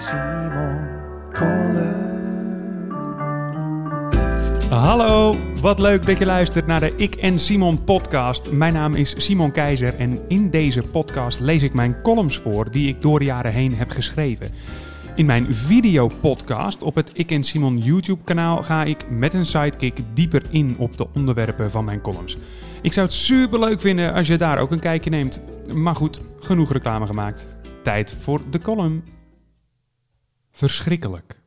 Simon Kolen. Hallo, wat leuk dat je luistert naar de Ik en Simon podcast. Mijn naam is Simon Keizer en in deze podcast lees ik mijn columns voor die ik door de jaren heen heb geschreven. In mijn videopodcast op het Ik en Simon YouTube kanaal ga ik met een sidekick dieper in op de onderwerpen van mijn columns. Ik zou het super leuk vinden als je daar ook een kijkje neemt. Maar goed, genoeg reclame gemaakt. Tijd voor de column. Verschrikkelijk.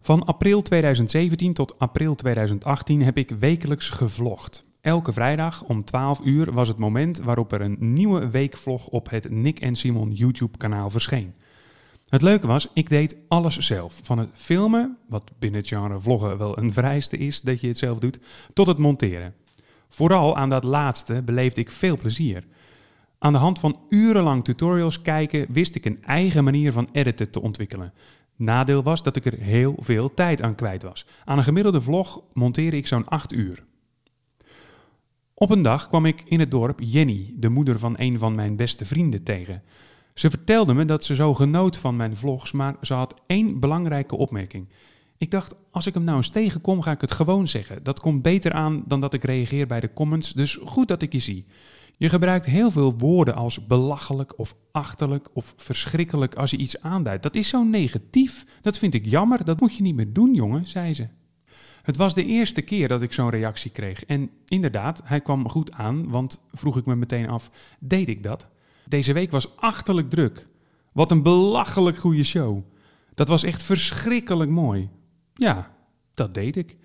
Van april 2017 tot april 2018 heb ik wekelijks gevlogd. Elke vrijdag om 12 uur was het moment waarop er een nieuwe weekvlog op het Nick en Simon YouTube kanaal verscheen. Het leuke was, ik deed alles zelf. Van het filmen, wat binnen het genre vloggen wel een vereiste is dat je het zelf doet, tot het monteren. Vooral aan dat laatste beleefde ik veel plezier. Aan de hand van urenlang tutorials kijken wist ik een eigen manier van editen te ontwikkelen. Nadeel was dat ik er heel veel tijd aan kwijt was. Aan een gemiddelde vlog monteerde ik zo'n 8 uur. Op een dag kwam ik in het dorp Jenny, de moeder van een van mijn beste vrienden, tegen. Ze vertelde me dat ze zo genoot van mijn vlogs, maar ze had één belangrijke opmerking. Ik dacht, als ik hem nou eens tegenkom, ga ik het gewoon zeggen. Dat komt beter aan dan dat ik reageer bij de comments, dus goed dat ik je zie. Je gebruikt heel veel woorden als belachelijk of achterlijk of verschrikkelijk als je iets aanduidt. Dat is zo negatief. Dat vind ik jammer. Dat moet je niet meer doen, jongen, zei ze. Het was de eerste keer dat ik zo'n reactie kreeg. En inderdaad, hij kwam goed aan, want vroeg ik me meteen af, deed ik dat? Deze week was achterlijk druk. Wat een belachelijk goede show. Dat was echt verschrikkelijk mooi. Ja, dat deed ik.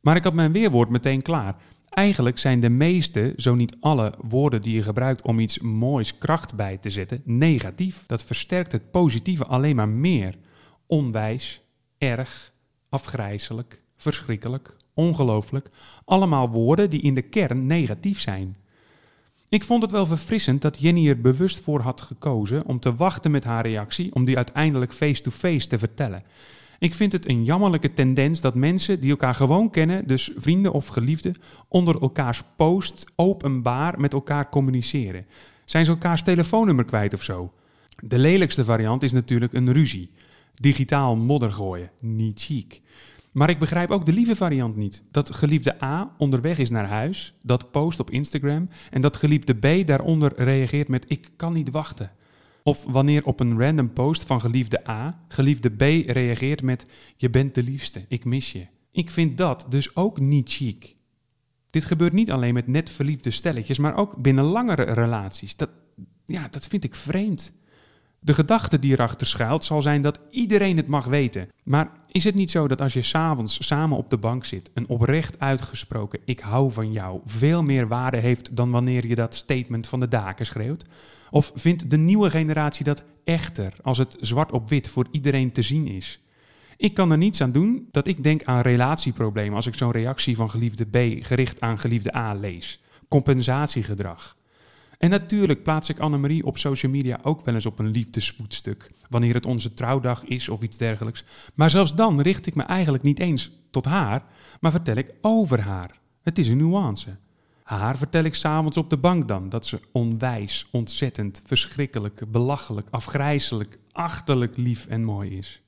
Maar ik had mijn weerwoord meteen klaar. Eigenlijk zijn de meeste, zo niet alle, woorden die je gebruikt om iets moois kracht bij te zetten, negatief. Dat versterkt het positieve alleen maar meer. Onwijs, erg, afgrijzelijk, verschrikkelijk, ongelooflijk. Allemaal woorden die in de kern negatief zijn. Ik vond het wel verfrissend dat Jenny er bewust voor had gekozen om te wachten met haar reactie, om die uiteindelijk face-to-face -face te vertellen. Ik vind het een jammerlijke tendens dat mensen die elkaar gewoon kennen, dus vrienden of geliefden, onder elkaars post openbaar met elkaar communiceren. Zijn ze elkaars telefoonnummer kwijt of zo? De lelijkste variant is natuurlijk een ruzie. Digitaal modder gooien. Niet chic. Maar ik begrijp ook de lieve variant niet. Dat geliefde A onderweg is naar huis, dat post op Instagram en dat geliefde B daaronder reageert met ik kan niet wachten. Of wanneer op een random post van geliefde A, geliefde B reageert met je bent de liefste, ik mis je. Ik vind dat dus ook niet chic. Dit gebeurt niet alleen met net verliefde stelletjes, maar ook binnen langere relaties. Dat, ja, dat vind ik vreemd. De gedachte die erachter schuilt zal zijn dat iedereen het mag weten. Maar is het niet zo dat als je s'avonds samen op de bank zit, een oprecht uitgesproken ik hou van jou veel meer waarde heeft dan wanneer je dat statement van de daken schreeuwt? Of vindt de nieuwe generatie dat echter als het zwart op wit voor iedereen te zien is? Ik kan er niets aan doen dat ik denk aan relatieproblemen als ik zo'n reactie van geliefde B gericht aan geliefde A lees. Compensatiegedrag. En natuurlijk plaats ik Annemarie op social media ook wel eens op een liefdesvoetstuk, wanneer het onze trouwdag is of iets dergelijks. Maar zelfs dan richt ik me eigenlijk niet eens tot haar, maar vertel ik over haar. Het is een nuance. Haar vertel ik s'avonds op de bank dan dat ze onwijs, ontzettend, verschrikkelijk, belachelijk, afgrijzelijk, achterlijk lief en mooi is.